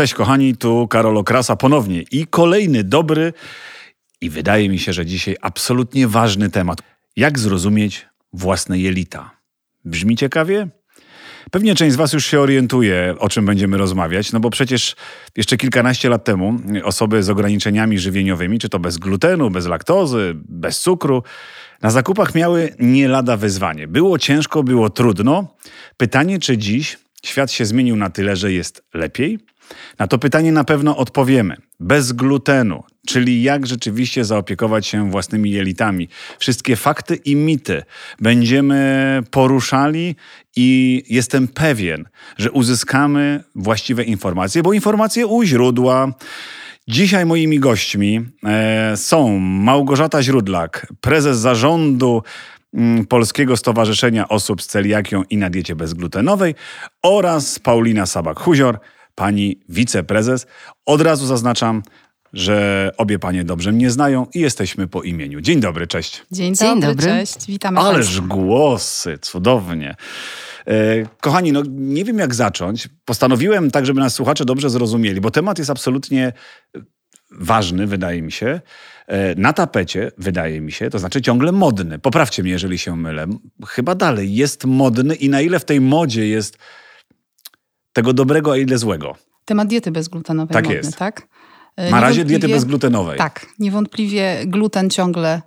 Cześć kochani, tu Karol Okrasa ponownie i kolejny dobry i wydaje mi się, że dzisiaj absolutnie ważny temat. Jak zrozumieć własne jelita? Brzmi ciekawie? Pewnie część z Was już się orientuje, o czym będziemy rozmawiać, no bo przecież jeszcze kilkanaście lat temu osoby z ograniczeniami żywieniowymi, czy to bez glutenu, bez laktozy, bez cukru, na zakupach miały nie lada wyzwanie. Było ciężko, było trudno. Pytanie, czy dziś świat się zmienił na tyle, że jest lepiej? Na to pytanie na pewno odpowiemy. Bez glutenu, czyli jak rzeczywiście zaopiekować się własnymi jelitami. Wszystkie fakty i mity będziemy poruszali i jestem pewien, że uzyskamy właściwe informacje, bo informacje u źródła. Dzisiaj moimi gośćmi e, są Małgorzata Źródlak, prezes zarządu mm, Polskiego Stowarzyszenia Osób z Celiakią i na Diecie Bezglutenowej oraz Paulina Sabak-Huzior, pani wiceprezes. Od razu zaznaczam, że obie panie dobrze mnie znają i jesteśmy po imieniu. Dzień dobry, cześć. Dzień dobry, Dzień dobry. cześć, witamy Ależ Państwa. głosy, cudownie. E, kochani, no nie wiem jak zacząć. Postanowiłem tak, żeby nas słuchacze dobrze zrozumieli, bo temat jest absolutnie ważny, wydaje mi się. E, na tapecie, wydaje mi się, to znaczy ciągle modny. Poprawcie mnie, jeżeli się mylę. Chyba dalej jest modny i na ile w tej modzie jest tego dobrego, a ile złego. Temat diety bezglutenowej tak modny, jest. tak? Na razie diety bezglutenowej. Tak, niewątpliwie gluten ciągle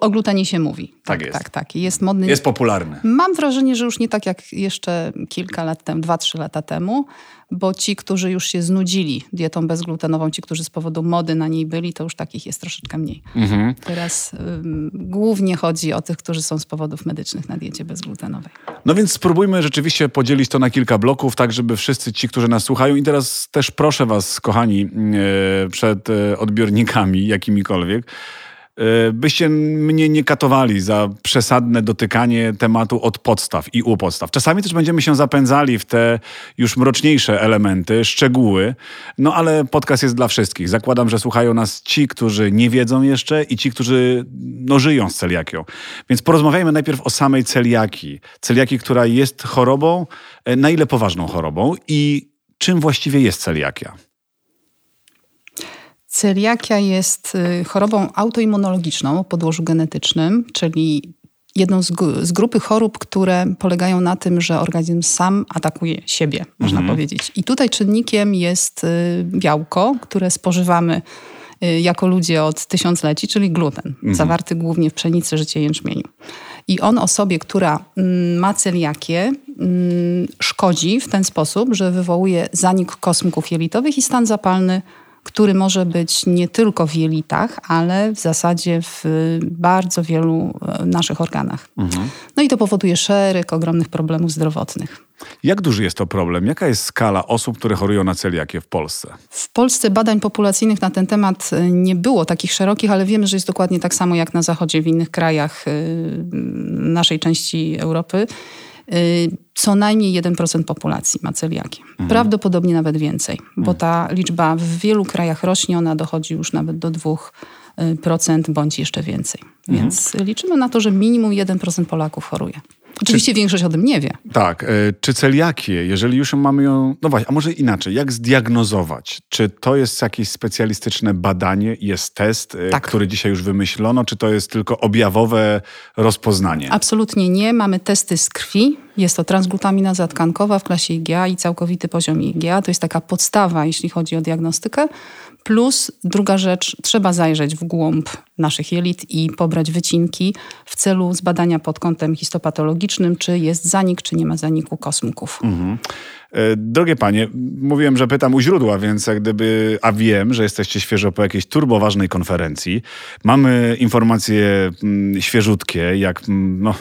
o glutenie się mówi. Tak, tak jest. Tak, tak. Jest modny. Jest popularny. Mam wrażenie, że już nie tak jak jeszcze kilka lat temu, dwa, trzy lata temu, bo ci, którzy już się znudzili dietą bezglutenową, ci, którzy z powodu mody na niej byli, to już takich jest troszeczkę mniej. Mhm. Teraz ym, głównie chodzi o tych, którzy są z powodów medycznych na diecie bezglutenowej. No więc spróbujmy rzeczywiście podzielić to na kilka bloków, tak żeby wszyscy ci, którzy nas słuchają i teraz też proszę was, kochani, yy, przed yy, odbiornikami jakimikolwiek, byście mnie nie katowali za przesadne dotykanie tematu od podstaw i u podstaw. Czasami też będziemy się zapędzali w te już mroczniejsze elementy, szczegóły, no ale podcast jest dla wszystkich. Zakładam, że słuchają nas ci, którzy nie wiedzą jeszcze i ci, którzy no, żyją z celiakią. Więc porozmawiajmy najpierw o samej celiaki. Celiaki, która jest chorobą, e, na ile poważną chorobą i czym właściwie jest celiakia? Celiakia jest y, chorobą autoimmunologiczną o podłożu genetycznym, czyli jedną z, z, grupy chorób, które polegają na tym, że organizm sam atakuje siebie, można mhm. powiedzieć. I tutaj czynnikiem jest y, białko, które spożywamy y, jako ludzie od tysiącleci, czyli gluten, mhm. zawarty głównie w pszenicy, życie jęczmieniu. I on osobie, która mm, ma celiakię, mm, szkodzi w ten sposób, że wywołuje zanik kosmków jelitowych i stan zapalny który może być nie tylko w jelitach, ale w zasadzie w bardzo wielu e, naszych organach. Mhm. No i to powoduje szereg ogromnych problemów zdrowotnych. Jak duży jest to problem? Jaka jest skala osób, które chorują na celiakię w Polsce? W Polsce badań populacyjnych na ten temat e, nie było takich szerokich, ale wiemy, że jest dokładnie tak samo jak na Zachodzie, w innych krajach e, naszej części Europy. Y, co najmniej 1% populacji ma celiakię. Mhm. Prawdopodobnie nawet więcej, bo mhm. ta liczba w wielu krajach rośnie, ona dochodzi już nawet do 2% bądź jeszcze więcej. Mhm. Więc liczymy na to, że minimum 1% Polaków choruje. Oczywiście czy, większość o tym nie wie. Tak. E, czy celiakię, jeżeli już mamy ją... No właśnie, a może inaczej. Jak zdiagnozować? Czy to jest jakieś specjalistyczne badanie, jest test, e, tak. który dzisiaj już wymyślono, czy to jest tylko objawowe rozpoznanie? Absolutnie nie. Mamy testy z krwi. Jest to transglutaminaza tkankowa w klasie IgA i całkowity poziom IgA. To jest taka podstawa, jeśli chodzi o diagnostykę. Plus druga rzecz, trzeba zajrzeć w głąb naszych jelit i pobrać wycinki w celu zbadania pod kątem histopatologicznym, czy jest zanik, czy nie ma zaniku kosmków. Mhm. E, drogie panie, mówiłem, że pytam u źródła, więc jak gdyby, a wiem, że jesteście świeżo po jakiejś turboważnej konferencji. Mamy informacje mm, świeżutkie, jak mm, no,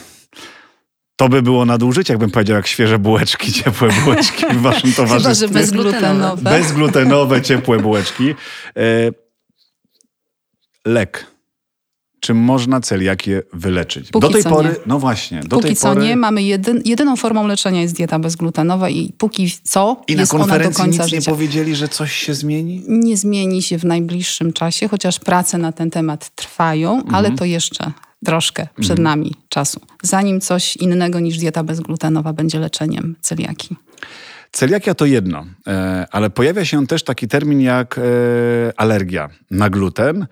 to by było nadużycie, jakbym powiedział, jak świeże bułeczki, ciepłe bułeczki w waszym towarzystwie. Chyba, że bezglutenowe. Bezglutenowe, ciepłe bułeczki. E, lek. Czy można celiakię wyleczyć? Póki do tej pory, nie. no właśnie. Do póki tej co pory... nie. Mamy jedyn, jedyną formą leczenia jest dieta bezglutenowa i póki co I jest na konferencji ona do końca nic życia. nie powiedzieli, że coś się zmieni? Nie zmieni się w najbliższym czasie, chociaż prace na ten temat trwają, mhm. ale to jeszcze troszkę przed mhm. nami czasu, zanim coś innego niż dieta bezglutenowa będzie leczeniem celiaki. Celiakia to jedno, e, ale pojawia się też taki termin jak e, alergia na gluten.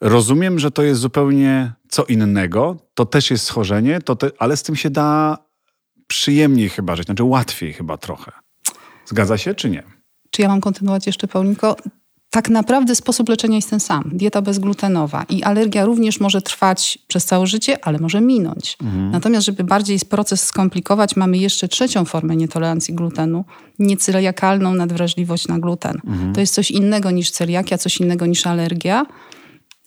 Rozumiem, że to jest zupełnie co innego. To też jest schorzenie, to te, ale z tym się da przyjemniej chyba żyć, znaczy łatwiej chyba trochę. Zgadza się, czy nie? Czy ja mam kontynuować jeszcze, Paulinko? Tak naprawdę sposób leczenia jest ten sam. Dieta bezglutenowa i alergia również może trwać przez całe życie, ale może minąć. Mhm. Natomiast, żeby bardziej proces skomplikować, mamy jeszcze trzecią formę nietolerancji glutenu, nieceliakalną nadwrażliwość na gluten. Mhm. To jest coś innego niż celiakia, coś innego niż alergia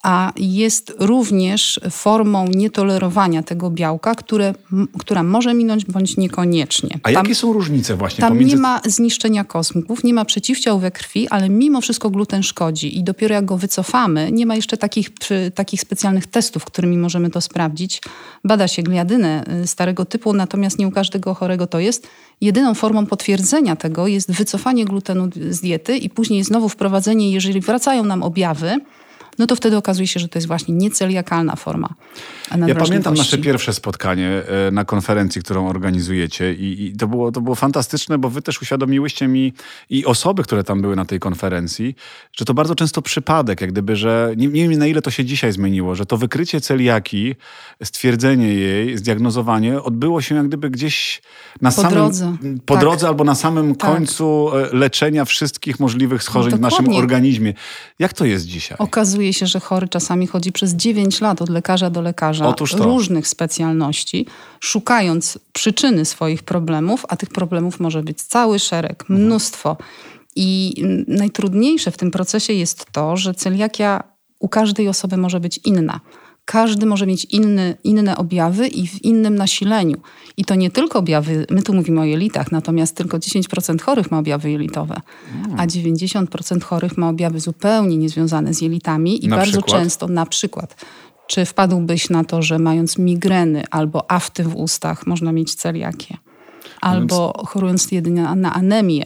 a jest również formą nietolerowania tego białka, które, która może minąć bądź niekoniecznie. A tam, jakie są różnice właśnie? Tam pomiędzy... nie ma zniszczenia kosmków, nie ma przeciwciał we krwi, ale mimo wszystko gluten szkodzi i dopiero jak go wycofamy, nie ma jeszcze takich, przy, takich specjalnych testów, którymi możemy to sprawdzić. Bada się gliadynę y, starego typu, natomiast nie u każdego chorego to jest. Jedyną formą potwierdzenia tego jest wycofanie glutenu z diety i później znowu wprowadzenie, jeżeli wracają nam objawy, no to wtedy okazuje się, że to jest właśnie nieceliakalna forma Ja pamiętam nasze pierwsze spotkanie e, na konferencji, którą organizujecie i, i, to, było, to było fantastyczne, bo wy też uświadomiłyście mi i osoby, które tam były na tej konferencji, że to bardzo często przypadek, jak gdyby, że nie, nie wiem na ile to się dzisiaj zmieniło, że to wykrycie celiaki, stwierdzenie jej, zdiagnozowanie odbyło się jak gdyby gdzieś na po samym... Drodze. Po tak. drodze albo na samym tak. końcu e, leczenia wszystkich możliwych schorzeń no, w naszym organizmie. Jak to jest dzisiaj? Okazuje okazuje się, że chory czasami chodzi przez 9 lat od lekarza do lekarza różnych specjalności, szukając przyczyny swoich problemów, a tych problemów może być cały szereg, mhm. mnóstwo. I najtrudniejsze w tym procesie jest to, że celiakia u każdej osoby może być inna każdy może mieć inny, inne objawy i w innym nasileniu. I to nie tylko objawy, my tu mówimy o jelitach, natomiast tylko 10% chorych ma objawy jelitowe, a 90% chorych ma objawy zupełnie niezwiązane z jelitami i na bardzo przykład? często, na przykład, czy wpadłbyś na to, że mając migreny albo afty w ustach można mieć celiakię, albo chorując jedynie na anemię,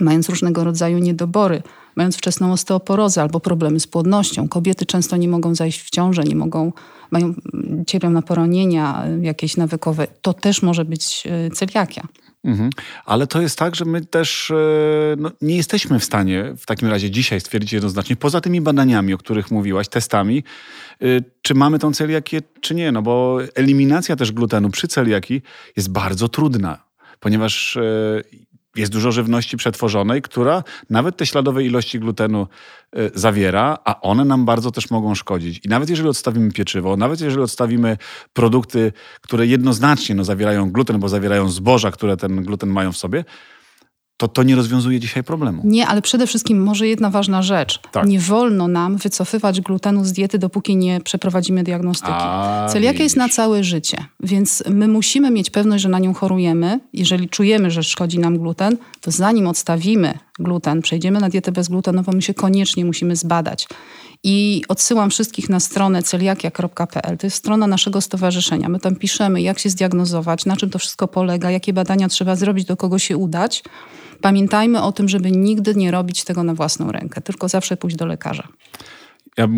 mając różnego rodzaju niedobory, mając wczesną osteoporozę albo problemy z płodnością. Kobiety często nie mogą zajść w ciążę, nie mogą, mają, cierpią na poronienia jakieś nawykowe. To też może być e, celiakia. Mhm. Ale to jest tak, że my też e, no, nie jesteśmy w stanie w takim razie dzisiaj stwierdzić jednoznacznie, poza tymi badaniami, o których mówiłaś, testami, czy mamy tą celiakię, czy nie. No bo eliminacja też glutenu przy celiaki jest bardzo trudna, ponieważ jest dużo żywności przetworzonej, która nawet te śladowe ilości glutenu y, zawiera, a one nam bardzo też mogą szkodzić. I nawet jeżeli odstawimy pieczywo, nawet jeżeli odstawimy produkty, które jednoznacznie no, zawierają gluten, bo zawierają zboża, które ten gluten mają w sobie, to to nie rozwiązuje dzisiaj problemu. Nie, ale przede wszystkim może jedna ważna rzecz. Tak. Nie wolno nam wycofywać glutenu z diety, dopóki nie przeprowadzimy diagnostyki. A, Celiakia jest na całe życie, więc my musimy mieć pewność, że na nią chorujemy. Jeżeli czujemy, że szkodzi nam gluten, to zanim odstawimy gluten, przejdziemy na dietę bezglutenową, my się koniecznie musimy zbadać. I odsyłam wszystkich na stronę celiakia.pl. To jest strona naszego stowarzyszenia. My tam piszemy, jak się zdiagnozować, na czym to wszystko polega, jakie badania trzeba zrobić, do kogo się udać. Pamiętajmy o tym, żeby nigdy nie robić tego na własną rękę, tylko zawsze pójść do lekarza. Ja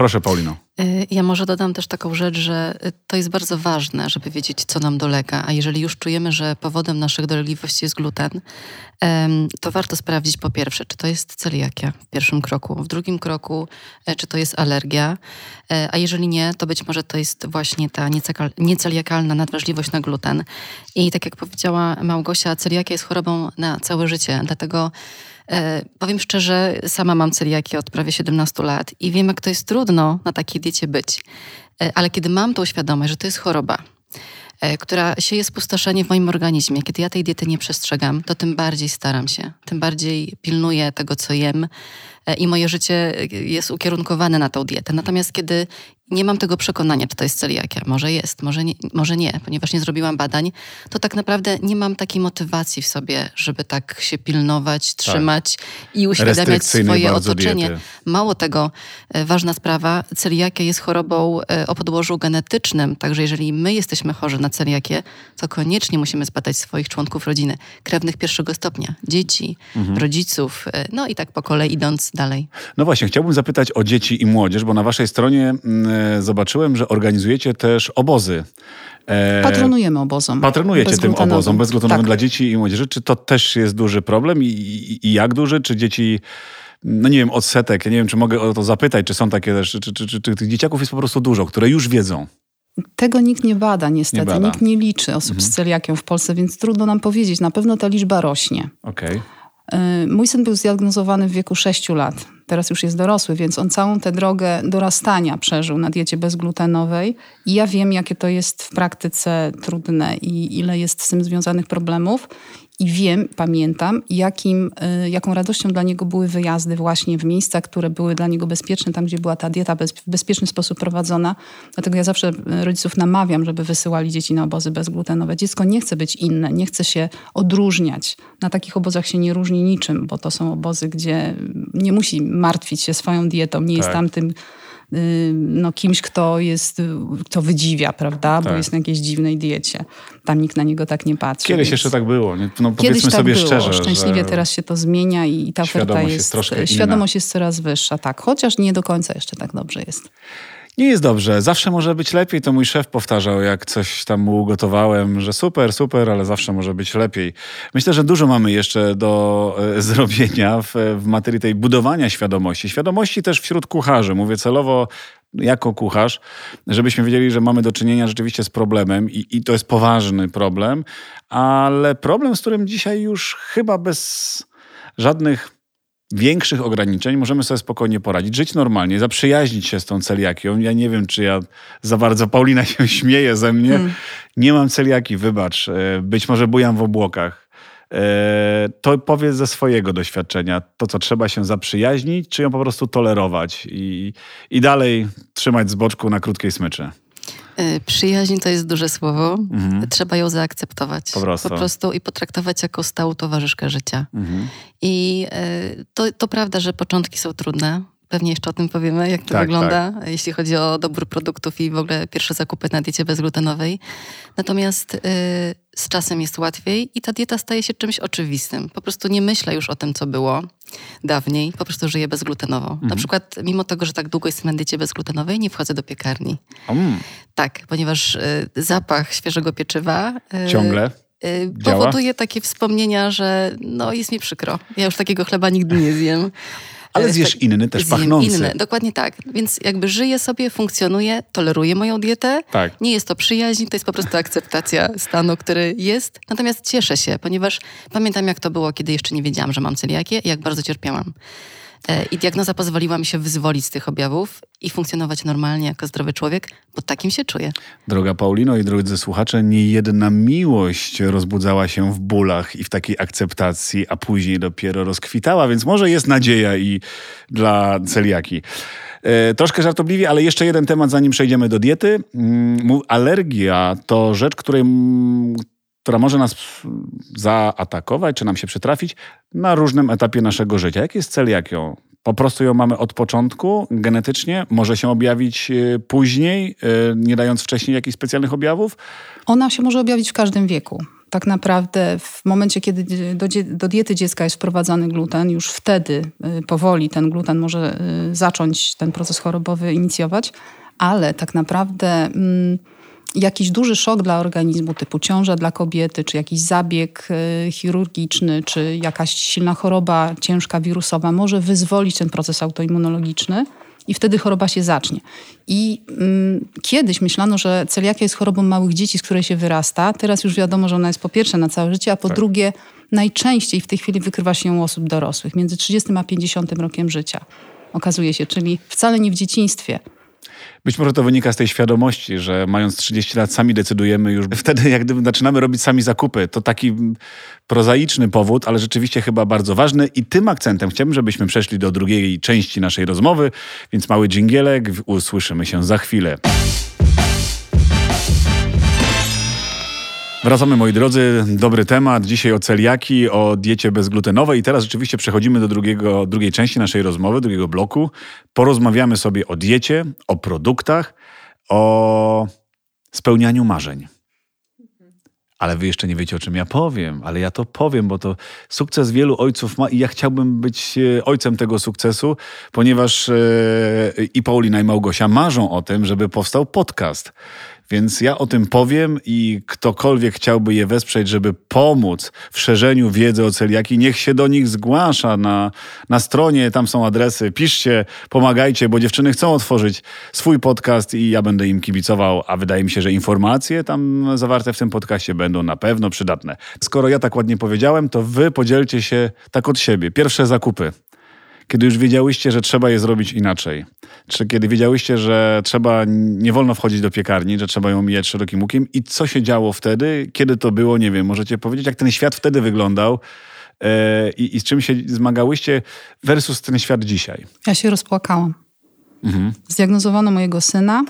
Proszę, Paulino. Y, ja może dodam też taką rzecz, że to jest bardzo ważne, żeby wiedzieć, co nam dolega. A jeżeli już czujemy, że powodem naszych dolegliwości jest gluten, to warto sprawdzić po pierwsze, czy to jest celiakia w pierwszym kroku, w drugim kroku, e, czy to jest alergia, e, a jeżeli nie, to być może to jest właśnie ta nieceliakalna nadwrażliwość na gluten. I tak jak powiedziała Małgosia, celiakia jest chorobą na całe życie, dlatego powiem szczerze, sama mam celiakię od prawie 17 lat i wiem, jak to jest trudno na takiej diecie być. E, ale kiedy mam tą świadomość, że to jest choroba, e, która sieje spustoszenie w moim organizmie, kiedy ja tej diety nie przestrzegam, to tym bardziej staram się, tym bardziej pilnuję tego, co jem i moje życie jest ukierunkowane na tą dietę. Natomiast kiedy nie mam tego przekonania, czy to jest celiakia. Może jest, może nie, może nie, ponieważ nie zrobiłam badań, to tak naprawdę nie mam takiej motywacji w sobie, żeby tak się pilnować, tak. trzymać tak. i uświadamiać swoje otoczenie. Diety. Mało tego, e, ważna sprawa, celiakia jest chorobą e, o podłożu genetycznym, także jeżeli my jesteśmy chorzy na celiakię, to koniecznie musimy zbadać swoich członków rodziny, krewnych pierwszego stopnia, dzieci, mhm. rodziców, e, no i tak po kolei idąc dalej. No właśnie, chciałbym zapytać o dzieci i młodzież, bo na waszej stronie e, zobaczyłem, że organizujecie też obozy. E, Patronujemy obozom. Patronujecie tym obozom bezglutenowym tak. dla dzieci i młodzieży. Czy to też jest duży problem i, i, i jak duży? Czy dzieci no nie wiem, odsetek, ja nie wiem, czy mogę o to zapytać, czy są takie też, czy, czy, czy, czy tych dzieciaków jest po prostu dużo, które już wiedzą. Tego nikt nie bada niestety, nie bada. nikt nie liczy osób mhm. z celiakią w Polsce, więc trudno nam powiedzieć. Na pewno ta liczba rośnie. Okay. Mój syn był zdiagnozowany w wieku 6 lat. Teraz już jest dorosły, więc on całą tę drogę dorastania przeżył na diecie bezglutenowej. I ja wiem, jakie to jest w praktyce trudne i ile jest z tym związanych problemów. I wiem, pamiętam, jakim, y, jaką radością dla niego były wyjazdy właśnie w miejsca, które były dla niego bezpieczne, tam gdzie była ta dieta bez, w bezpieczny sposób prowadzona. Dlatego ja zawsze y, rodziców namawiam, żeby wysyłali dzieci na obozy bezglutenowe. Dziecko nie chce być inne, nie chce się odróżniać. Na takich obozach się nie różni niczym, bo to są obozy, gdzie nie musi martwić się swoją dietą, nie tak. jest tam tym no, kimś, kto jest, kto wydziwia, prawda? Tak. Bo jest na jakiejś dziwnej diecie. Tam nikt na niego tak nie patrzy. Kiedyś więc... jeszcze tak było. No, Kiedyś tak sobie było. szczerze. Szczęśliwie teraz się to zmienia i ta oferta jest, jest świadomość jest coraz wyższa, tak. Chociaż nie do końca jeszcze tak dobrze jest. Nie jest dobrze. Zawsze może być lepiej. To mój szef powtarzał, jak coś tam mu ugotowałem, że super, super, ale zawsze może być lepiej. Myślę, że dużo mamy jeszcze do e, zrobienia w, w materii tej budowania świadomości. Świadomości też wśród kucharzy. Mówię celowo jako kucharz, żebyśmy wiedzieli, że mamy do czynienia rzeczywiście z problemem i, i to jest poważny problem, ale problem, z którym dzisiaj już chyba bez żadnych większych ograniczeń możemy sobie spokojnie poradzić, żyć normalnie, zaprzyjaźnić się z tą celiakią. Ja nie wiem, czy ja za bardzo, Paulina się śmieje ze mnie. Hmm. Nie mam celiaki, wybacz. E, być może bujam w obłokach. E, to powiedz ze swojego doświadczenia, to co trzeba się zaprzyjaźnić, czy ją po prostu tolerować i, i dalej trzymać z boczku na krótkiej smyczy? Y, przyjaźń to jest duże słowo. Mhm. Trzeba ją zaakceptować. Po prostu. po prostu. i potraktować jako stałą towarzyszkę życia. Mhm. I y, to, to prawda, że początki są trudne. Pewnie jeszcze o tym powiemy, jak to tak, wygląda, tak. jeśli chodzi o dobór produktów i w ogóle pierwsze zakupy na diecie bezglutenowej. Natomiast y, z czasem jest łatwiej i ta dieta staje się czymś oczywistym. Po prostu nie myślę już o tym, co było dawniej, po prostu żyję bezglutenowo. Mhm. Na przykład, mimo tego, że tak długo jestem na diecie bezglutenowej, nie wchodzę do piekarni. Mm. Tak, ponieważ y, zapach świeżego pieczywa... Y, Ciągle? Powoduje takie wspomnienia, że no jest mi przykro. Ja już takiego chleba nigdy nie zjem. Ale e, zjesz inny, też pachnący. Inny, dokładnie tak. Więc jakby żyję sobie, funkcjonuję, toleruję moją dietę. Tak. Nie jest to przyjaźń, to jest po prostu akceptacja stanu, który jest. Natomiast cieszę się, ponieważ pamiętam jak to było, kiedy jeszcze nie wiedziałam, że mam celiakię i jak bardzo cierpiałam. E, I diagnoza pozwoliła mi się wyzwolić z tych objawów i funkcjonować normalnie jako zdrowy człowiek, bo takim się czuję. Droga Paulino i drodzy słuchacze, nie jedna miłość rozbudzała się w bólach i w takiej akceptacji, a później dopiero rozkwitała, więc może jest nadzieja i dla celiaki. E, troszkę żartobliwie, ale jeszcze jeden temat, zanim przejdziemy do diety. Mm, alergia to rzecz, której, która może nas zaatakować, czy nam się przytrafić na różnym etapie naszego życia. Jaki jest cel, jak ją? Po prostu ją mamy od początku, genetycznie, może się objawić e, później, e, nie dając wcześniej jakichś specjalnych objawów? Ona się może objawić w każdym wieku. Tak naprawdę w momencie, kiedy do, do diety dziecka jest wprowadzany gluten, już wtedy e, powoli ten gluten może zacząć ten proces chorobowy inicjować, ale tak naprawdę... Mm, jakiś duży szok dla organizmu, typu ciąża dla kobiety, czy jakiś zabieg e, chirurgiczny, czy jakaś silna choroba ciężka wirusowa może wyzwolić ten proces autoimmunologiczny i wtedy choroba się zacznie. I mm, kiedyś myślano, że celiakia jest chorobą małych dzieci, z której się wyrasta. Teraz już wiadomo, że ona jest po pierwsze na całe życie, a po tak. drugie najczęściej w tej chwili wykrywa się u osób dorosłych, między 30 a 50 rokiem życia. Okazuje się, czyli wcale nie w dzieciństwie być może to wynika z tej świadomości, że mając 30 lat sami decydujemy już, wtedy jak gdyby zaczynamy robić sami zakupy. To taki prozaiczny powód, ale rzeczywiście chyba bardzo ważny i tym akcentem chciałbym, żebyśmy przeszli do drugiej części naszej rozmowy, więc mały dżingielek, usłyszymy się za chwilę. Wracamy moi drodzy, dobry temat. Dzisiaj o celiaki, o diecie bezglutenowej i teraz rzeczywiście przechodzimy do drugiego, drugiej części naszej rozmowy, drugiego bloku. Porozmawiamy sobie o diecie, o produktach, o spełnianiu marzeń. ale wy jeszcze nie wiecie, o czym ja powiem, ale ja to powiem, bo to sukces wielu ojców ma i ja chciałbym być e, ojcem tego sukcesu, ponieważ e, i Paulina i Małgosia marzą o tym, żeby powstał podcast. Więc ja o tym powiem i ktokolwiek chciałby je wesprzeć, żeby pomóc w szerzeniu wiedzy o celiaki, niech się do nich zgłasza na, na stronie, tam są adresy, piszcie, pomagajcie, bo dziewczyny chcą otworzyć swój podcast i ja będę im kibicował, a wydaje mi się, że informacje tam zawarte w tym podcaście będą na pewno przydatne. Skoro ja tak ładnie powiedziałem, to wy podzielcie się tak od siebie. Pierwsze zakupy kiedy już wiedziałyście, że trzeba je zrobić inaczej? Czy kiedy wiedziałyście, że trzeba, nie wolno wchodzić do piekarni, że trzeba ją mijać szerokim łukiem? I co się działo wtedy? Kiedy to było? Nie wiem, możecie powiedzieć, jak ten świat wtedy wyglądał? E, I, i z czym się zmagałyście versus ten świat dzisiaj? Ja się rozpłakałam. Mhm. Zdiagnozowano mojego syna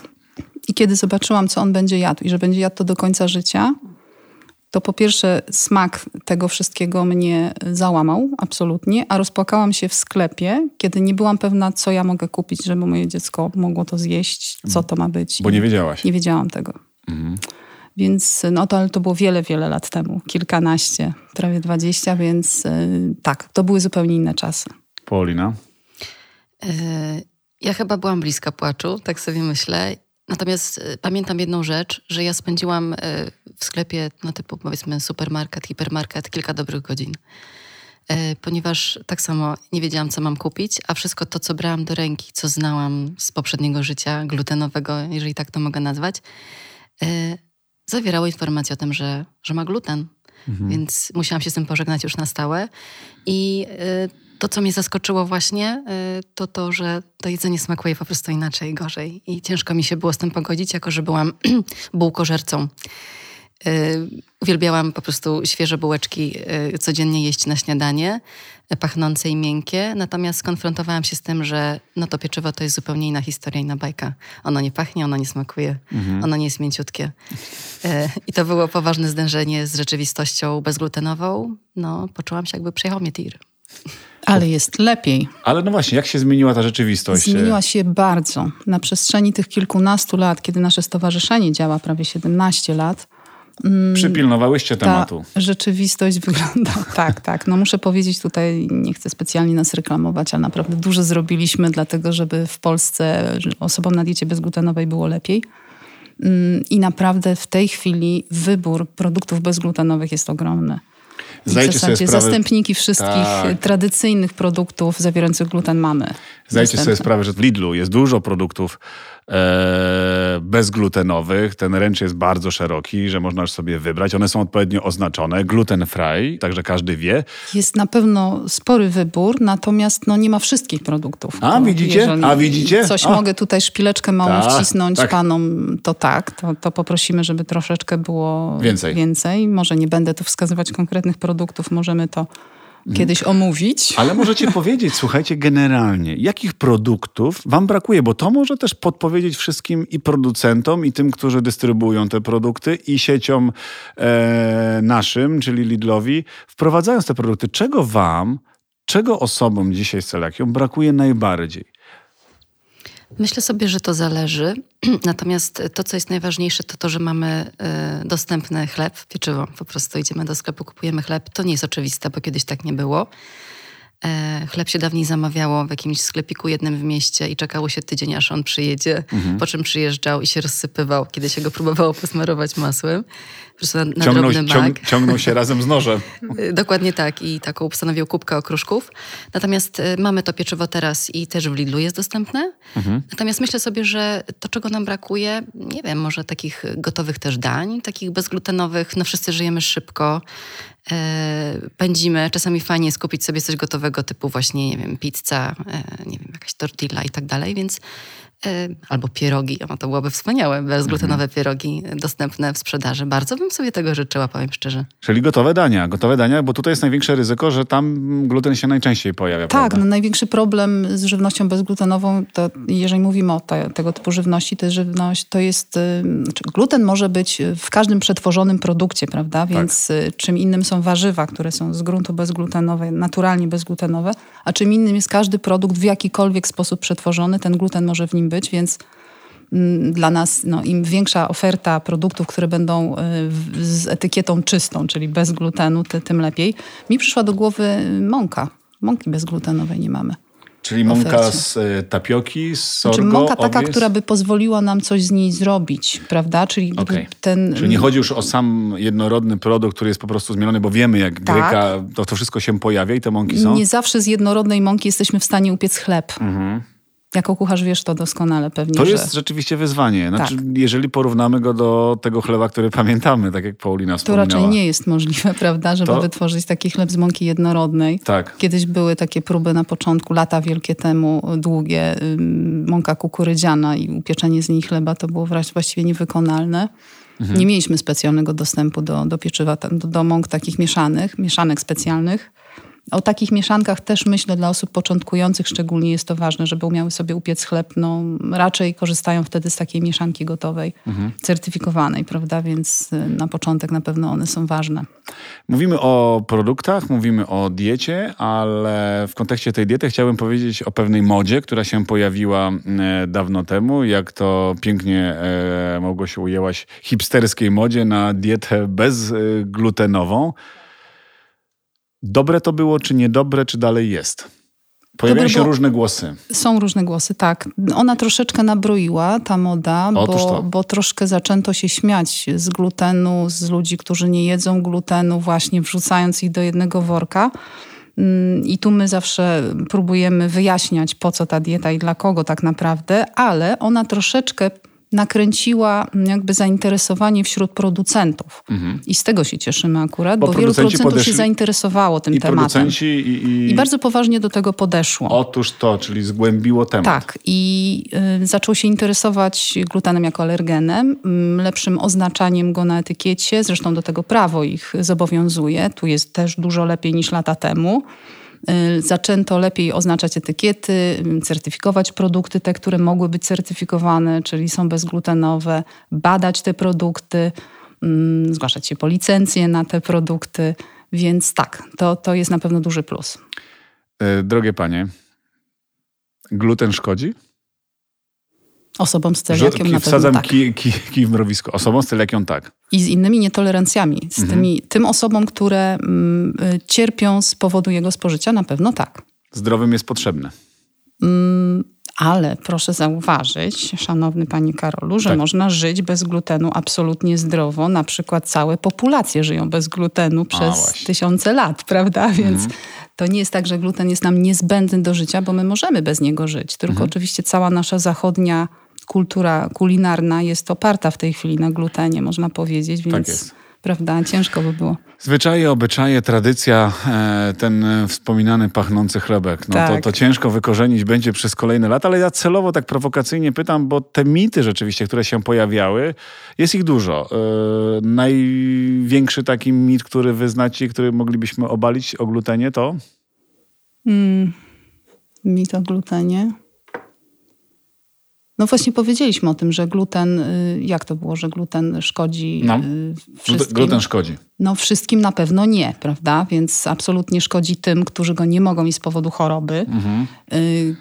i kiedy zobaczyłam, co on będzie jadł i że będzie jadł to do końca życia, to po pierwsze smak tego wszystkiego mnie załamał absolutnie, a rozpłakałam się w sklepie, kiedy nie byłam pewna, co ja mogę kupić, żeby moje dziecko mogło to zjeść, co to ma być. Bo nie wiedziałaś. Nie wiedziałam tego. Mhm. Więc no to, ale to było wiele, wiele lat temu, kilkanaście, prawie dwadzieścia, więc yy, tak, to były zupełnie inne czasy. Paulina? Yy, ja chyba byłam bliska płaczu, tak sobie myślę. Natomiast y, pamiętam jedną rzecz, że ja spędziłam y, w sklepie, no typu powiedzmy supermarket, hipermarket, kilka dobrych godzin. Y, ponieważ tak samo nie wiedziałam, co mam kupić, a wszystko to, co brałam do ręki, co znałam z poprzedniego życia glutenowego, jeżeli tak to mogę nazwać, zawierało informację o tym, że, że ma gluten. Mhm. Więc musiałam się z tym pożegnać już na stałe. I to, co mnie zaskoczyło właśnie, y, to to, że to jedzenie smakuje po prostu inaczej, gorzej. I ciężko mi się było z tym pogodzić, jako że byłam bułkożercą. Y, uwielbiałam po prostu świeże bułeczki y, codziennie jeść na śniadanie, pachnące i miękkie. Natomiast skonfrontowałam się z tym, że no to pieczywo to jest zupełnie inna historia, inna bajka. Ono nie pachnie, ono nie smakuje, mhm. ono nie jest mięciutkie. I to było poważne zderzenie z rzeczywistością bezglutenową. No, poczułam się jakby przejechał mnie tir. Ale jest lepiej. Ale no właśnie, jak się zmieniła ta rzeczywistość? Zmieniła się bardzo. Na przestrzeni tych kilkunastu lat, kiedy nasze stowarzyszenie działa prawie 17 lat, mm, Przypilnowałyście tematu. Rzeczywistość wygląda tak, tak. No muszę powiedzieć tutaj, nie chcę specjalnie nas reklamować, ale naprawdę dużo zrobiliśmy, dlatego żeby w Polsce osobom na diecie bezglutenowej było lepiej. Mm, I naprawdę w tej chwili wybór produktów bezglutenowych jest ogromny. Zdajcie w zasadzie sprawę... zastępniki wszystkich tak. tradycyjnych produktów zawierających gluten mamy. Zdajcie sobie sprawę, że w Lidlu jest dużo produktów e, bezglutenowych. Ten ręcz jest bardzo szeroki, że można sobie wybrać. One są odpowiednio oznaczone. Gluten free, także każdy wie. Jest na pewno spory wybór, natomiast no, nie ma wszystkich produktów. A widzicie? A widzicie? Coś A. mogę tutaj szpileczkę małą tak, wcisnąć tak. panom, to tak, to, to poprosimy, żeby troszeczkę było więcej. więcej. Może nie będę tu wskazywać konkretnych produktów, możemy to kiedyś omówić. Ale możecie powiedzieć, słuchajcie, generalnie, jakich produktów wam brakuje, bo to może też podpowiedzieć wszystkim i producentom, i tym, którzy dystrybuują te produkty, i sieciom e, naszym, czyli Lidlowi, wprowadzając te produkty. Czego wam, czego osobom dzisiaj z celiakią brakuje najbardziej? Myślę sobie, że to zależy. Natomiast to, co jest najważniejsze, to to, że mamy y, dostępny chleb, pieczywo. Po prostu idziemy do sklepu, kupujemy chleb. To nie jest oczywiste, bo kiedyś tak nie było. E, chleb się dawniej zamawiało w jakimś sklepiku jednym w mieście i czekało się tydzień, aż on przyjedzie, mhm. po czym przyjeżdżał i się rozsypywał, kiedy się go próbowało posmarować masłem. Po prostu na, na ciągnął, ciąg, ciągnął się razem z nożem. Dokładnie tak i taką postanowił kubkę okruszków. Natomiast e, mamy to pieczywo teraz i też w Lidlu jest dostępne. Mhm. Natomiast myślę sobie, że to, czego nam brakuje, nie wiem, może takich gotowych też dań, takich bezglutenowych, no wszyscy żyjemy szybko, pędzimy. Czasami fajnie jest kupić sobie coś gotowego typu właśnie, nie wiem, pizza, e, nie wiem, jakaś tortilla i tak dalej, więc E, albo pierogi. O, to byłoby wspaniałe, bezglutenowe mhm. pierogi dostępne w sprzedaży. Bardzo bym sobie tego życzyła, powiem szczerze. Czyli gotowe dania, gotowe dania, bo tutaj jest największe ryzyko, że tam gluten się najczęściej pojawia. Tak, no, największy problem z żywnością bezglutenową, to jeżeli mówimy o te, tego typu żywności, to jest żywność, to jest, y, znaczy gluten może być w każdym przetworzonym produkcie, prawda? Tak. Więc tak. czym innym są warzywa, które są z gruntu bezglutenowe, naturalnie bezglutenowe, a czym innym jest każdy produkt w jakikolwiek sposób przetworzony, ten gluten może w nim być, więc mm, dla nas no, im większa oferta produktów, które będą y, z etykietą czystą, czyli bez glutenu, tym lepiej. Mi przyszła do głowy mąka. Mąki bezglutenowej nie mamy. Czyli mąka z e, tapioki, z sorgo, Czyli mąka taka, owiec? która by pozwoliła nam coś z niej zrobić, prawda? Czyli okay. ten... Czyli nie chodzi już o sam jednorodny produkt, który jest po prostu zmieniony, bo wiemy jak tak. gryka, to, to wszystko się pojawia i te mąki są? Nie zawsze z jednorodnej mąki jesteśmy w stanie upiec chleb. Mhm. Jako kucharz wiesz to doskonale pewnie. To że... jest rzeczywiście wyzwanie. Znaczy, tak. Jeżeli porównamy go do tego chleba, który pamiętamy, tak jak Paulina wspomniała. To raczej nie jest możliwe, prawda, żeby to... wytworzyć taki chleb z mąki jednorodnej. Tak. Kiedyś były takie próby na początku, lata wielkie temu, długie, mąka kukurydziana i upieczenie z niej chleba to było właściwie niewykonalne. Mhm. Nie mieliśmy specjalnego dostępu do, do pieczywa, do, do mąk takich mieszanych, mieszanek specjalnych. O takich mieszankach też myślę dla osób początkujących szczególnie jest to ważne, żeby umiały sobie upiec chleb. No, raczej korzystają wtedy z takiej mieszanki gotowej, mhm. certyfikowanej, prawda? Więc y, na początek na pewno one są ważne. Mówimy o produktach, mówimy o diecie, ale w kontekście tej diety chciałbym powiedzieć o pewnej modzie, która się pojawiła e, dawno temu. Jak to pięknie e, Małgosiu ujęłaś, hipsterskiej modzie na dietę bezglutenową. Dobre to było, czy niedobre, czy dalej jest? Pojawiają się różne głosy. Są różne głosy, tak. Ona troszeczkę nabroiła, ta moda, bo, bo troszkę zaczęto się śmiać z glutenu, z ludzi, którzy nie jedzą glutenu, właśnie wrzucając ich do jednego worka. Mm, I tu my zawsze próbujemy wyjaśniać, po co ta dieta i dla kogo tak naprawdę, ale ona troszeczkę nakręciła jakby zainteresowanie wśród producentów. Mhm. I z tego się cieszymy akurat, bo, bo wielu producentów się zainteresowało tym i tematem. I, i, I bardzo poważnie do tego podeszło. Otóż to, czyli zgłębiło temat. Tak. I y, zaczął się interesować glutenem jako alergenem, y, lepszym oznaczaniem go na etykiecie. Zresztą do tego prawo ich zobowiązuje. Tu jest też dużo lepiej niż lata temu. Y, zaczęto lepiej oznaczać etykiety, certyfikować produkty, te, które mogły być certyfikowane, czyli są bezglutenowe, badać te produkty, mm, zgłaszać się po licencje na te produkty. Więc tak, to, to jest na pewno duży plus. E, drogie panie, gluten szkodzi? Osobom z celiakią na Wsadzam tak. kij, kij, kij w mrowisko. Osobom z celiakią tak. I z innymi nietolerancjami. Z mhm. tymi, tym osobom, które mm, y, cierpią z powodu jego spożycia, na pewno tak. Zdrowym jest potrzebne. Mm, ale proszę zauważyć, szanowny panie Karolu, że tak. można żyć bez glutenu absolutnie zdrowo. Na przykład całe populacje żyją bez glutenu przez A, tysiące lat, prawda? Więc mhm. to nie jest tak, że gluten jest nam niezbędny do życia, bo my możemy bez niego żyć. Tylko mhm. oczywiście cała nasza zachodnia kultura kulinarna jest oparta w tej chwili na glutenie, można powiedzieć, więc tak prawda, ciężko by było. Zwyczaje, obyczaje, tradycja, e, ten wspominany pachnący chlebek. No tak. to, to ciężko wykorzenić będzie przez kolejne lata, ale ja celowo tak prowokacyjnie pytam, bo te mity rzeczywiście, które się pojawiały, jest ich dużo. E, największy taki mit, który wyznacie, który moglibyśmy obalić o glutenie to? Mm, mit o glutenie? No właśnie powiedzieliśmy o tym, że gluten, y, jak to było, że gluten szkodzi no, y, wszystkim? Gluten szkodzi. No wszystkim na pewno nie, prawda? Więc absolutnie szkodzi tym, którzy go nie mogą mieć z powodu choroby. Mhm. Y,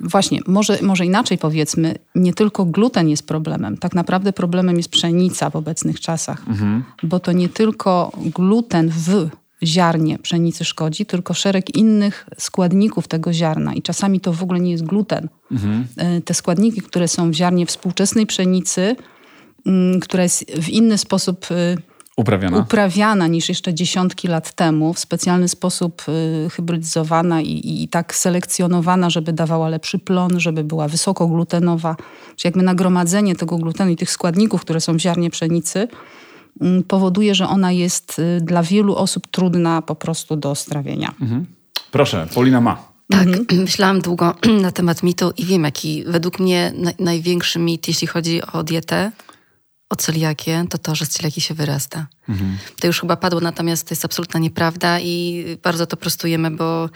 właśnie, może, może inaczej powiedzmy, nie tylko gluten jest problemem. Tak naprawdę problemem jest pszenica w obecnych czasach. Mhm. Bo to nie tylko gluten w ziarnie pszenicy szkodzi, tylko szereg innych składników tego ziarna. I czasami to w ogóle nie jest gluten. Mhm. E, te składniki, które są w ziarnie współczesnej pszenicy, mm, która jest w inny sposób e, uprawiana. uprawiana niż jeszcze dziesiątki lat temu, w specjalny sposób e, hybrydyzowana i, i tak selekcjonowana, żeby dawała lepszy plon, żeby była wysokoglutenowa. Czyli jakby nagromadzenie tego glutenu i tych składników, które są w ziarnie pszenicy, powoduje, że ona jest y, dla wielu osób trudna po prostu do strawienia. Mhm. Proszę, Paulina ma. Tak, mhm. myślałam długo na temat mitu i wiem, jaki według mnie największy mit, jeśli chodzi o dietę, o celiakię, to to, że z celiaki się wyrasta. Mhm. To już chyba padło, natomiast to jest absolutna nieprawda i bardzo to prostujemy, bo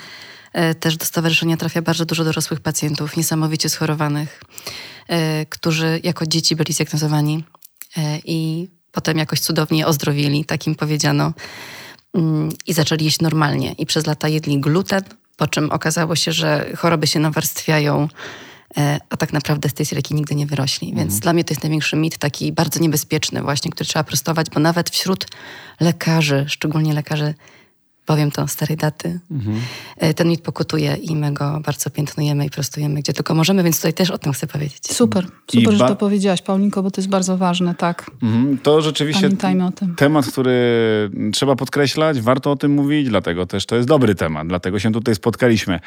e, też do stowarzyszenia trafia bardzo dużo dorosłych pacjentów, niesamowicie schorowanych, e, którzy jako dzieci byli zdiagnozowani e, i potem jakoś cudownie ozdrowili, takim powiedziano, mm, i zaczęli jeść normalnie. I przez lata jedli gluten, po czym okazało się, że choroby się nawarstwiają e, a tak naprawdę z tej celiaki nigdy nie wyrośli. Więc Mhm. dla mnie to jest największy mit, taki bardzo niebezpieczny właśnie, który trzeba prostować, bo nawet wśród lekarzy, szczególnie lekarzy, powiem to starej daty, Mhm. e, ten mit pokutuje i my go bardzo piętnujemy i prostujemy, gdzie tylko możemy, więc tutaj też o tym chcę powiedzieć. Super, I super, że ba- to powiedziałaś, Paulinko, bo to jest bardzo ważne, tak. Mhm. To rzeczywiście Pamiętajmy o tym. temat, który trzeba podkreślać, warto o tym mówić, dlatego też to jest dobry temat, dlatego się tutaj spotkaliśmy.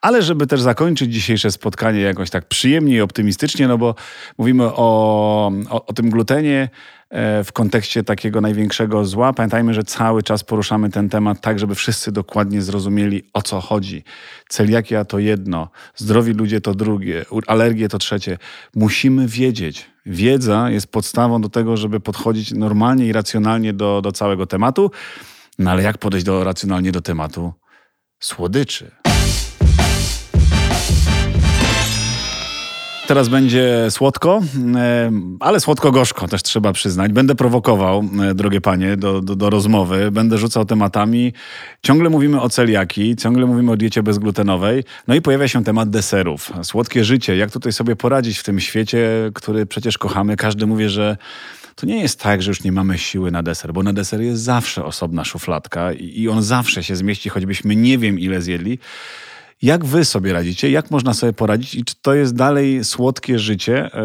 Ale żeby też zakończyć dzisiejsze spotkanie jakoś tak przyjemnie i optymistycznie, no bo mówimy o, o, o tym glutenie w kontekście takiego największego zła. Pamiętajmy, że cały czas poruszamy ten temat tak, żeby wszyscy dokładnie zrozumieli, o co chodzi. Celiakia to jedno, zdrowi ludzie to drugie, alergie to trzecie. Musimy wiedzieć. Wiedza jest podstawą do tego, żeby podchodzić normalnie i racjonalnie do, do całego tematu. No ale jak podejść do, racjonalnie do tematu słodyczy? Teraz będzie słodko, e, ale słodko-gorzko też trzeba przyznać. Będę prowokował, e, drogie panie, do, do, do rozmowy. Będę rzucał tematami. Ciągle mówimy o celiaki, ciągle mówimy o diecie bezglutenowej. No i pojawia się temat deserów. Słodkie życie. Jak tutaj sobie poradzić w tym świecie, który przecież kochamy? Każdy mówi, że to nie jest tak, że już nie mamy siły na deser, bo na deser jest zawsze osobna szufladka i, i on zawsze się zmieści, choćbyśmy nie wiem ile zjedli. Jak wy sobie radzicie? Jak można sobie poradzić? I czy to jest dalej słodkie życie, e,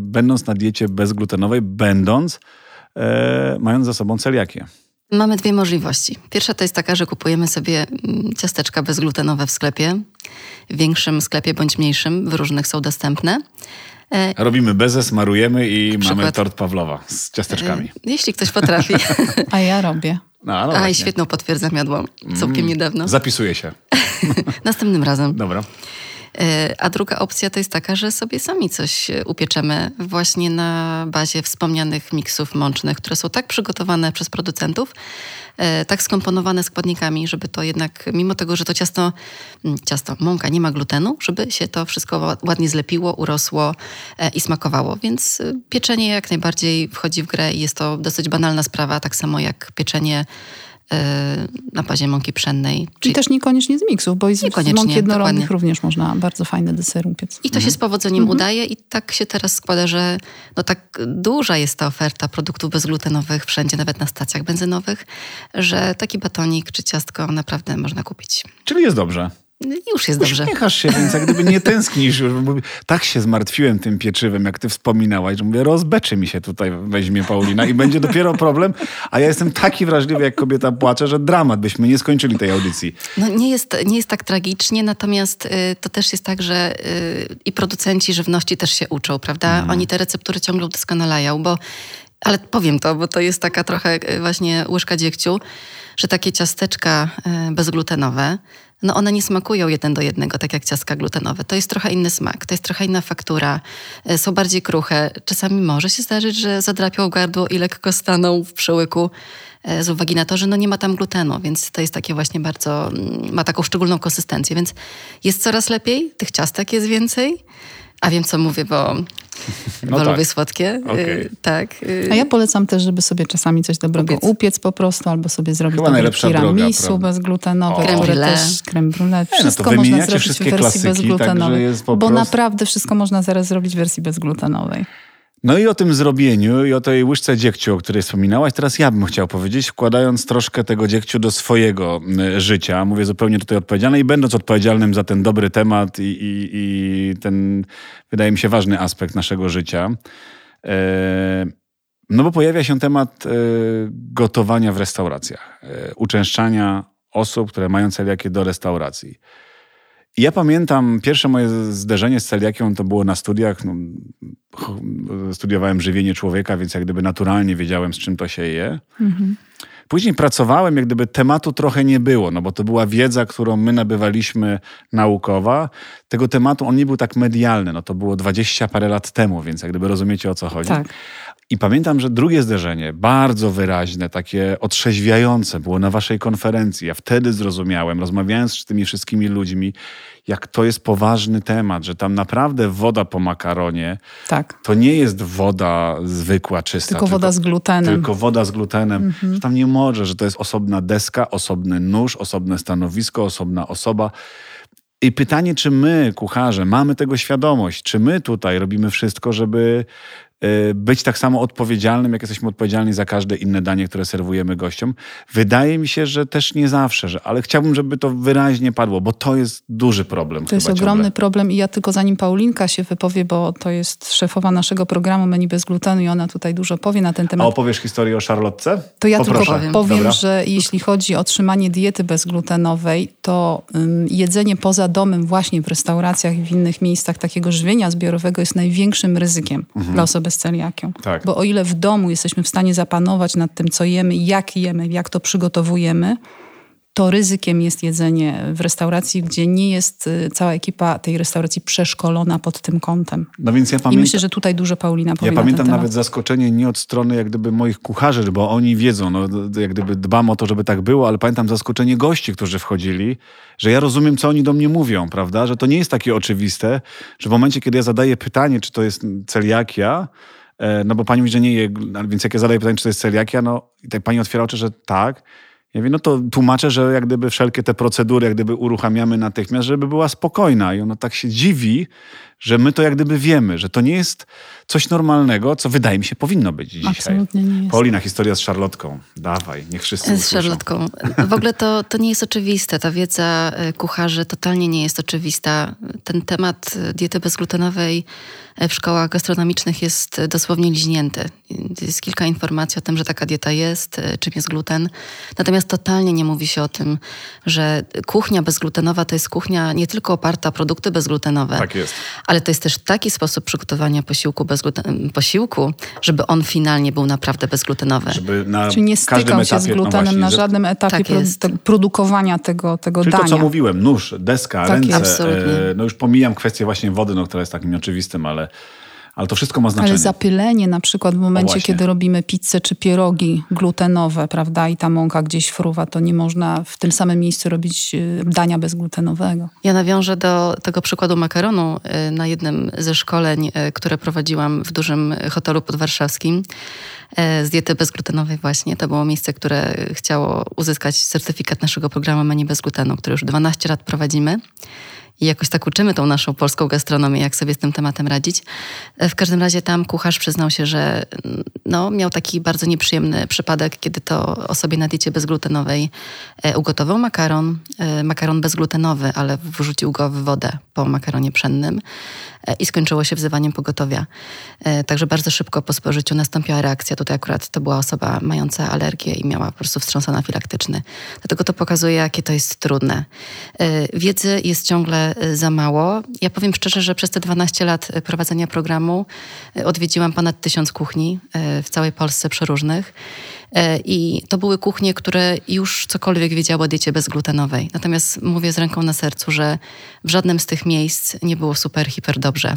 będąc na diecie bezglutenowej, będąc, e, mając za sobą celiakię? Mamy dwie możliwości. Pierwsza to jest taka, że kupujemy sobie mm, ciasteczka bezglutenowe w sklepie, w większym sklepie bądź mniejszym, w różnych są dostępne. E, Robimy bezę, smarujemy i mamy tort Pawlowa z ciasteczkami. Jeśli ktoś potrafi. A ja robię. No, no A i świetną potwierdzam jadłam całkiem niedawno. Zapisuję się. Następnym razem. Dobra. E, A druga opcja to jest taka, że sobie sami coś e, upieczemy właśnie na bazie wspomnianych miksów mącznych, które są tak przygotowane przez producentów, e, tak skomponowane składnikami, żeby to jednak, mimo tego, że to ciasto, mm, ciasto, mąka nie ma glutenu, żeby się to wszystko ła- ładnie zlepiło, urosło i smakowało. Więc pieczenie jak najbardziej wchodzi w grę i jest to dosyć banalna sprawa, tak samo jak pieczenie na bazie mąki pszennej. Czyli też niekoniecznie z miksów, bo i z, z Niekoniecznie, mąk jednorodnych dokładnie. również można bardzo fajne desery upiec. I to się z powodzeniem udaje i tak się teraz składa, że no tak duża jest ta oferta produktów bezglutenowych wszędzie, nawet na stacjach benzynowych, że taki batonik czy ciastko naprawdę można kupić. Czyli jest dobrze. Już jest dobrze. Uśmiechasz się, więc jak gdyby nie tęsknisz już. Bo tak się zmartwiłem tym pieczywem, jak ty wspominałaś, że mówię, rozbeczy mi się tutaj weźmie Paulina i będzie dopiero problem, a ja jestem taki wrażliwy, jak kobieta płacze, że dramat, byśmy nie skończyli tej audycji. No nie jest, nie jest tak tragicznie, natomiast y, to też jest tak, że y, i producenci żywności też się uczą, prawda? Oni te receptury ciągle udoskonalają, bo ale powiem to, bo to jest taka trochę y, właśnie łyżka dziegciu, że takie ciasteczka y, bezglutenowe, no one nie smakują jeden do jednego, tak jak ciastka glutenowe. To jest trochę inny smak, to jest trochę inna faktura, y, są bardziej kruche. Czasami może się zdarzyć, że zadrapią gardło i lekko staną w przełyku e, z uwagi na to, że no nie ma tam glutenu, więc to jest takie właśnie bardzo, mm, ma taką szczególną konsystencję, więc jest coraz lepiej, tych ciastek jest więcej, a wiem co mówię, bo, No bo tak. lubię słodkie. Y, tak. y, A ja polecam też, żeby sobie czasami coś dobrego Upiec. upiec, po prostu, albo sobie zrobić Chyba najlepsza droga, tiramisu prawda? bezglutenowe, które też creme brulee. no Wszystko można wymieniacie zrobić w wersji klasyki, bezglutenowej. także jest po bo naprawdę wszystko można zaraz zrobić w wersji bezglutenowej. No i o tym zrobieniu i o tej łyżce dziegciu, o której wspominałaś, teraz ja bym chciał powiedzieć, wkładając troszkę tego dziegciu do swojego y, życia. Mówię zupełnie tutaj odpowiedzialny i będąc odpowiedzialnym za ten dobry temat i, i, i ten, wydaje mi się, ważny aspekt naszego życia. E, no bo pojawia się temat e, gotowania w restauracjach, e, uczęszczania osób, które mają celiakię do restauracji. Ja pamiętam pierwsze moje zderzenie z celiakią to było na studiach. No, studiowałem żywienie człowieka, więc jak gdyby naturalnie wiedziałem, z czym to się je. Później pracowałem, jak gdyby tematu trochę nie było, no bo to była wiedza, którą my nabywaliśmy naukowa. Tego tematu on nie był tak medialny, no to było 20 parę lat temu, więc jak gdyby rozumiecie o co chodzi. Tak. I pamiętam, że drugie zderzenie, bardzo wyraźne, takie otrzeźwiające, było na waszej konferencji. Ja wtedy zrozumiałem, rozmawiając z tymi wszystkimi ludźmi, jak to jest poważny temat, że tam naprawdę woda po makaronie Tak. to nie jest woda zwykła, czysta. Tylko woda z glutenem. Tylko woda z glutenem. Że tam nie może, że to jest osobna deska, osobny nóż, osobne stanowisko, osobna osoba. I pytanie, czy my, kucharze, mamy tego świadomość, czy my tutaj robimy wszystko, żeby być tak samo odpowiedzialnym, jak jesteśmy odpowiedzialni za każde inne danie, które serwujemy gościom. Wydaje mi się, że też nie zawsze, że, ale chciałbym, żeby to wyraźnie padło, bo to jest duży problem. To jest ogromny ciągle. problem i ja tylko zanim Paulinka się wypowie, bo to jest szefowa naszego programu Menu bez glutenu i ona tutaj dużo powie na ten temat. A opowiesz historię o Charlotce? To ja Poproszę. tylko powiem, powiem że jeśli chodzi o trzymanie diety bezglutenowej, to um, jedzenie poza domem właśnie w restauracjach i w innych miejscach takiego żywienia zbiorowego jest największym ryzykiem mhm. dla osoby z celiakią. Tak. Bo o ile w domu jesteśmy w stanie zapanować nad tym, co jemy, jak jemy, jak to przygotowujemy, to ryzykiem jest jedzenie w restauracji, gdzie nie jest y, cała ekipa tej restauracji przeszkolona pod tym kątem. No więc ja pamiętam, I myślę, że tutaj dużo Paulina powie Ja pamiętam na nawet zaskoczenie nie od strony jak gdyby moich kucharzy, bo oni wiedzą, no, jak gdyby dbam o to, żeby tak było, ale pamiętam zaskoczenie gości, którzy wchodzili, że ja rozumiem, co oni do mnie mówią, prawda? Że to nie jest takie oczywiste, że w momencie, kiedy ja zadaję pytanie, czy to jest celiakia, e, no bo pani mówi, że nie je, więc jak ja zadaję pytanie, czy to jest celiakia, no i tak pani otwiera oczy, że tak, ja mówię, no to tłumaczę, że jak gdyby wszelkie te procedury, jak gdyby uruchamiamy natychmiast, żeby była spokojna. I ona tak się dziwi, że my to jak gdyby wiemy, że to nie jest coś normalnego, co wydaje mi się powinno być dzisiaj. Absolutnie nie jest. Paulina, historia z Szarlotką. Dawaj, niech wszyscy Z Szarlotką. W ogóle to, to nie jest oczywiste. Ta wiedza e, kucharzy totalnie nie jest oczywista. Ten temat e, diety bezglutenowej e, w szkołach gastronomicznych jest dosłownie liźnięty. Jest kilka informacji o tym, że taka dieta jest, czym jest gluten. Natomiast totalnie nie mówi się o tym, że kuchnia bezglutenowa to jest kuchnia nie tylko oparta o produkty bezglutenowe. Tak jest ale to jest też taki sposób przygotowania posiłku, bezgluten- posiłku żeby on finalnie był naprawdę bezglutenowy. Żeby na Czyli nie stykał się z no glutenem właśnie, na żadnym etapie tak produ- produkowania tego, tego Czyli dania. to, co mówiłem, nóż, deska, Tak ręce. Absolutnie. E, no już pomijam kwestię właśnie wody, no, która jest takim oczywistym, ale ale to wszystko ma znaczenie. Ale zapylenie na przykład w momencie, kiedy robimy pizzę czy pierogi glutenowe, prawda, i ta mąka gdzieś fruwa, to nie można w tym samym miejscu robić y, dania bezglutenowego. Ja nawiążę do tego przykładu makaronu y, na jednym ze szkoleń, y, które prowadziłam w dużym hotelu podwarszawskim z diety bezglutenowej właśnie. To było miejsce, które chciało uzyskać certyfikat naszego programu Menu bez glutenu, który już 12 lat prowadzimy i jakoś tak uczymy tą naszą polską gastronomię, jak sobie z tym tematem radzić. E, w każdym razie tam kucharz przyznał się, że no, miał taki bardzo nieprzyjemny przypadek, kiedy to osobie na diecie bezglutenowej e, ugotował makaron, e, makaron bezglutenowy, ale wrzucił go w wodę po makaronie pszennym i skończyło się wzywaniem pogotowia. Także bardzo szybko po spożyciu nastąpiła reakcja. Tutaj akurat to była osoba mająca alergię i miała po prostu wstrząs anafilaktyczny. Dlatego to pokazuje, jakie to jest trudne. Wiedzy jest ciągle Y, za mało. Ja powiem szczerze, że przez te 12 lat y, prowadzenia programu y, odwiedziłam ponad tysiąc kuchni w całej Polsce przeróżnych. I to były kuchnie, które już cokolwiek wiedziały o diecie bezglutenowej. Natomiast mówię z ręką na sercu, że w żadnym z tych miejsc nie było super, hiper dobrze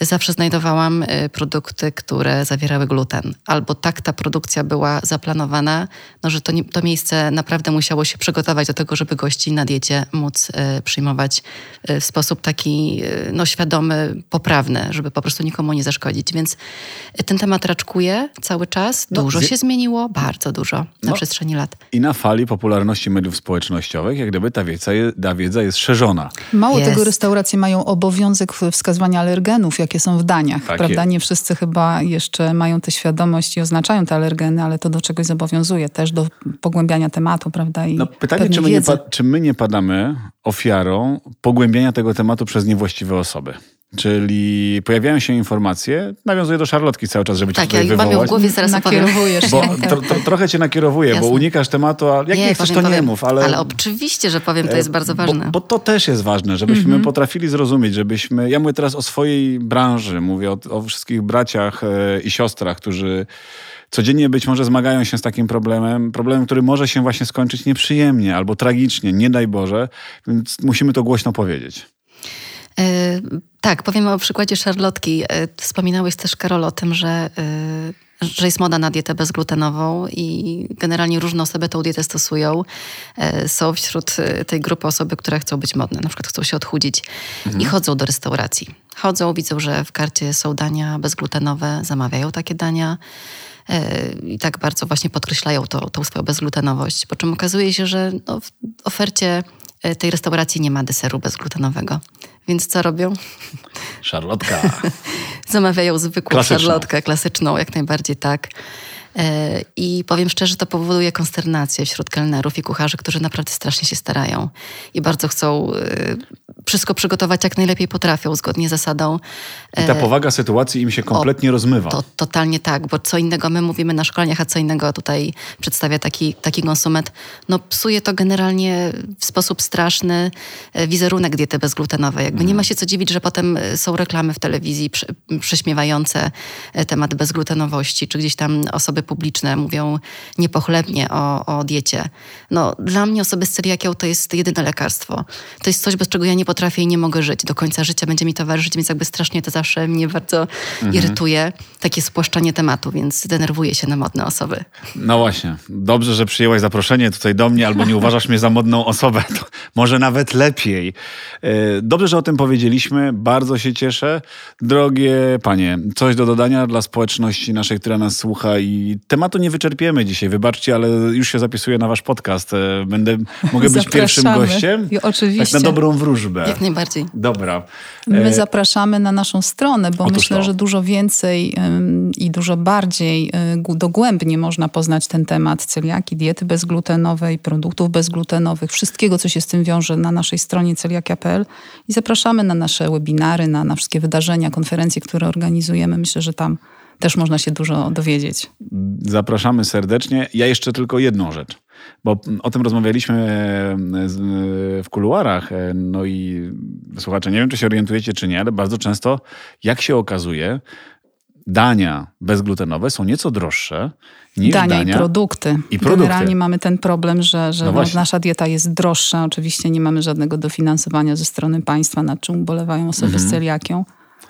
zawsze znajdowałam y, produkty, które zawierały gluten. Albo tak ta produkcja była zaplanowana, no, że to, nie, to miejsce naprawdę musiało się przygotować do tego, żeby gości na diecie móc y, przyjmować y, w sposób taki no, świadomy, poprawny, żeby po prostu nikomu nie zaszkodzić. Więc ten temat raczkuje cały czas. No, dużo się zmieniło, bardzo dużo na no, przestrzeni lat. I na fali popularności mediów społecznościowych, jak gdyby ta wiedza, ta wiedza jest szerzona. Mało jest. tego, restauracje mają obowiązek wskazywania alergenów, jakie są w daniach, tak prawda? Jest. Nie wszyscy chyba jeszcze mają tę świadomość i oznaczają te alergeny, ale to do czegoś zobowiązuje też do pogłębiania tematu, prawda? I no, pytanie, czy my, nie, czy my nie padamy ofiarą pogłębiania tego tematu przez niewłaściwe osoby? Czyli pojawiają się informacje, nawiązuję do szarlotki cały czas, żeby tak, cię tutaj ja wywołać. w głowie zaraz Nakierowujesz. Bo tro, tro, trochę cię nakierowuję, Jasne. bo unikasz tematu, a jak nie, nie chcesz, powiem, to nie mów. Ale, ale oczywiście, że powiem, to jest bardzo ważne. Bo, bo to też jest ważne, żebyśmy mm -hmm. potrafili zrozumieć, żebyśmy... Ja mówię teraz o swojej branży, mówię o, o wszystkich braciach e, i siostrach, którzy codziennie być może zmagają się z takim problemem, problemem, który może się właśnie skończyć nieprzyjemnie albo tragicznie, nie daj Boże, więc musimy to głośno powiedzieć. E, tak, powiem o przykładzie szarlotki. E, wspominałeś też, Karol, o tym, że, e, że jest moda na dietę bezglutenową i generalnie różne osoby tą dietę stosują. Są wśród tej grupy osoby, które chcą być modne, na przykład chcą się odchudzić mhm. i chodzą do restauracji. Chodzą, widzą, że w karcie są dania bezglutenowe, zamawiają takie dania i tak bardzo właśnie podkreślają to, tą swoją bezglutenowość. Po czym okazuje się, że no, w ofercie e, tej restauracji nie ma deseru bezglutenowego. Więc co robią? Szarlotka. Zamawiają zwykłą Klasyczną. szarlotkę klasyczną, jak najbardziej tak. E, I powiem szczerze, to powoduje konsternację wśród kelnerów i kucharzy, którzy naprawdę strasznie się starają i bardzo chcą e, wszystko przygotować jak najlepiej potrafią, zgodnie z zasadą. I ta e, powaga sytuacji im się kompletnie rozmywa. To totalnie tak, bo co innego my mówimy na szkoleniach, a co innego tutaj przedstawia taki, taki konsument. No psuje to generalnie w sposób straszny wizerunek diety bezglutenowej. Jakby nie ma się co dziwić, że potem są reklamy w telewizji prześmiewające temat bezglutenowości, czy gdzieś tam osoby publiczne mówią niepochlebnie o, o diecie. No dla mnie osoby z celiakią to jest jedyne lekarstwo. To jest coś, bez czego ja nie potrafię i nie mogę żyć. Do końca życia będzie mi towarzyszyć, więc jakby strasznie to zawsze mnie bardzo irytuje. Takie spłaszczanie tematu, więc denerwuję się na modne osoby. No właśnie. Dobrze, że przyjęłaś zaproszenie tutaj do mnie, albo nie uważasz mnie za modną osobę. To może nawet lepiej. E, Dobrze, że o tym powiedzieliśmy. Bardzo się cieszę. Drogie panie, coś do dodania dla społeczności naszej, która nas słucha i tematu nie wyczerpiemy dzisiaj. Wybaczcie, ale już się zapisuję na wasz podcast. E, Będę, mogę być pierwszym gościem? I oczywiście. Tak na dobrą wróżbę. Jak najbardziej. Dobra. My E, zapraszamy na naszą stronę, bo Otóż myślę, to. że dużo więcej ym, i dużo bardziej y, gu- dogłębnie można poznać ten temat celiaki, diety bezglutenowej, produktów bezglutenowych, wszystkiego, co się z tym wiąże na naszej stronie celiakia.pl i zapraszamy na nasze webinary, na, na wszystkie wydarzenia, konferencje, które organizujemy. Myślę, że tam też można się dużo dowiedzieć. Zapraszamy serdecznie. Ja jeszcze tylko jedną rzecz, bo o tym rozmawialiśmy e, e, w kuluarach. e, No i słuchacze, nie wiem, czy się orientujecie, czy nie, ale bardzo często, jak się okazuje, dania bezglutenowe są nieco droższe niż Dania, dania, i produkty. i produkty. Generalnie mamy ten problem, że, że No no nasza dieta jest droższa. Oczywiście nie mamy żadnego dofinansowania ze strony państwa, nad czym ubolewają osoby Mhm. z celiakią.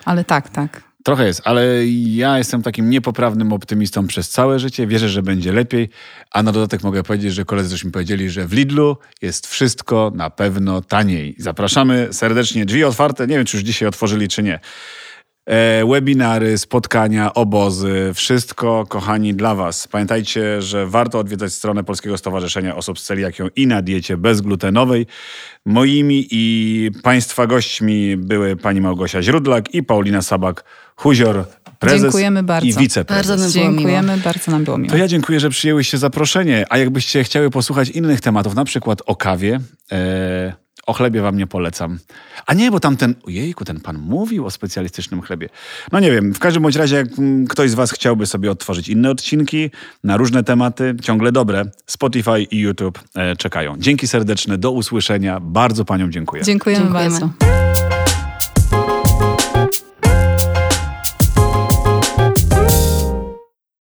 Ale tak, tak. Trochę jest, ale ja jestem takim niepoprawnym optymistą przez całe życie. Wierzę, że będzie lepiej. A na dodatek mogę powiedzieć, że koledzy też mi powiedzieli, że w Lidlu jest wszystko na pewno taniej. Zapraszamy serdecznie. Drzwi otwarte. Nie wiem, czy już dzisiaj otworzyli, czy nie. E, webinary, spotkania, obozy, wszystko, kochani, dla Was. Pamiętajcie, że warto odwiedzać stronę Polskiego Stowarzyszenia Osób z Celiakią i na diecie bezglutenowej. Moimi i Państwa gośćmi były pani Małgosia Źródlak i Paulina Sabak-Huzior, prezes Dziękujemy bardzo. i wiceprezes. Bardzo nam było miło. Dziękujemy, bardzo nam było miło. To ja dziękuję, że przyjęłyście zaproszenie. A jakbyście chciały posłuchać innych tematów, na przykład o kawie, e, o chlebie wam nie polecam. A nie, bo tam ten, ojejku, ten pan mówił o specjalistycznym chlebie. No nie wiem, w każdym bądź razie, jak mm, ktoś z was chciałby sobie odtworzyć inne odcinki na różne tematy, ciągle dobre, Spotify i YouTube e, czekają. Dzięki serdeczne, do usłyszenia. Bardzo paniom dziękuję. Dziękujemy, Dziękujemy. bardzo.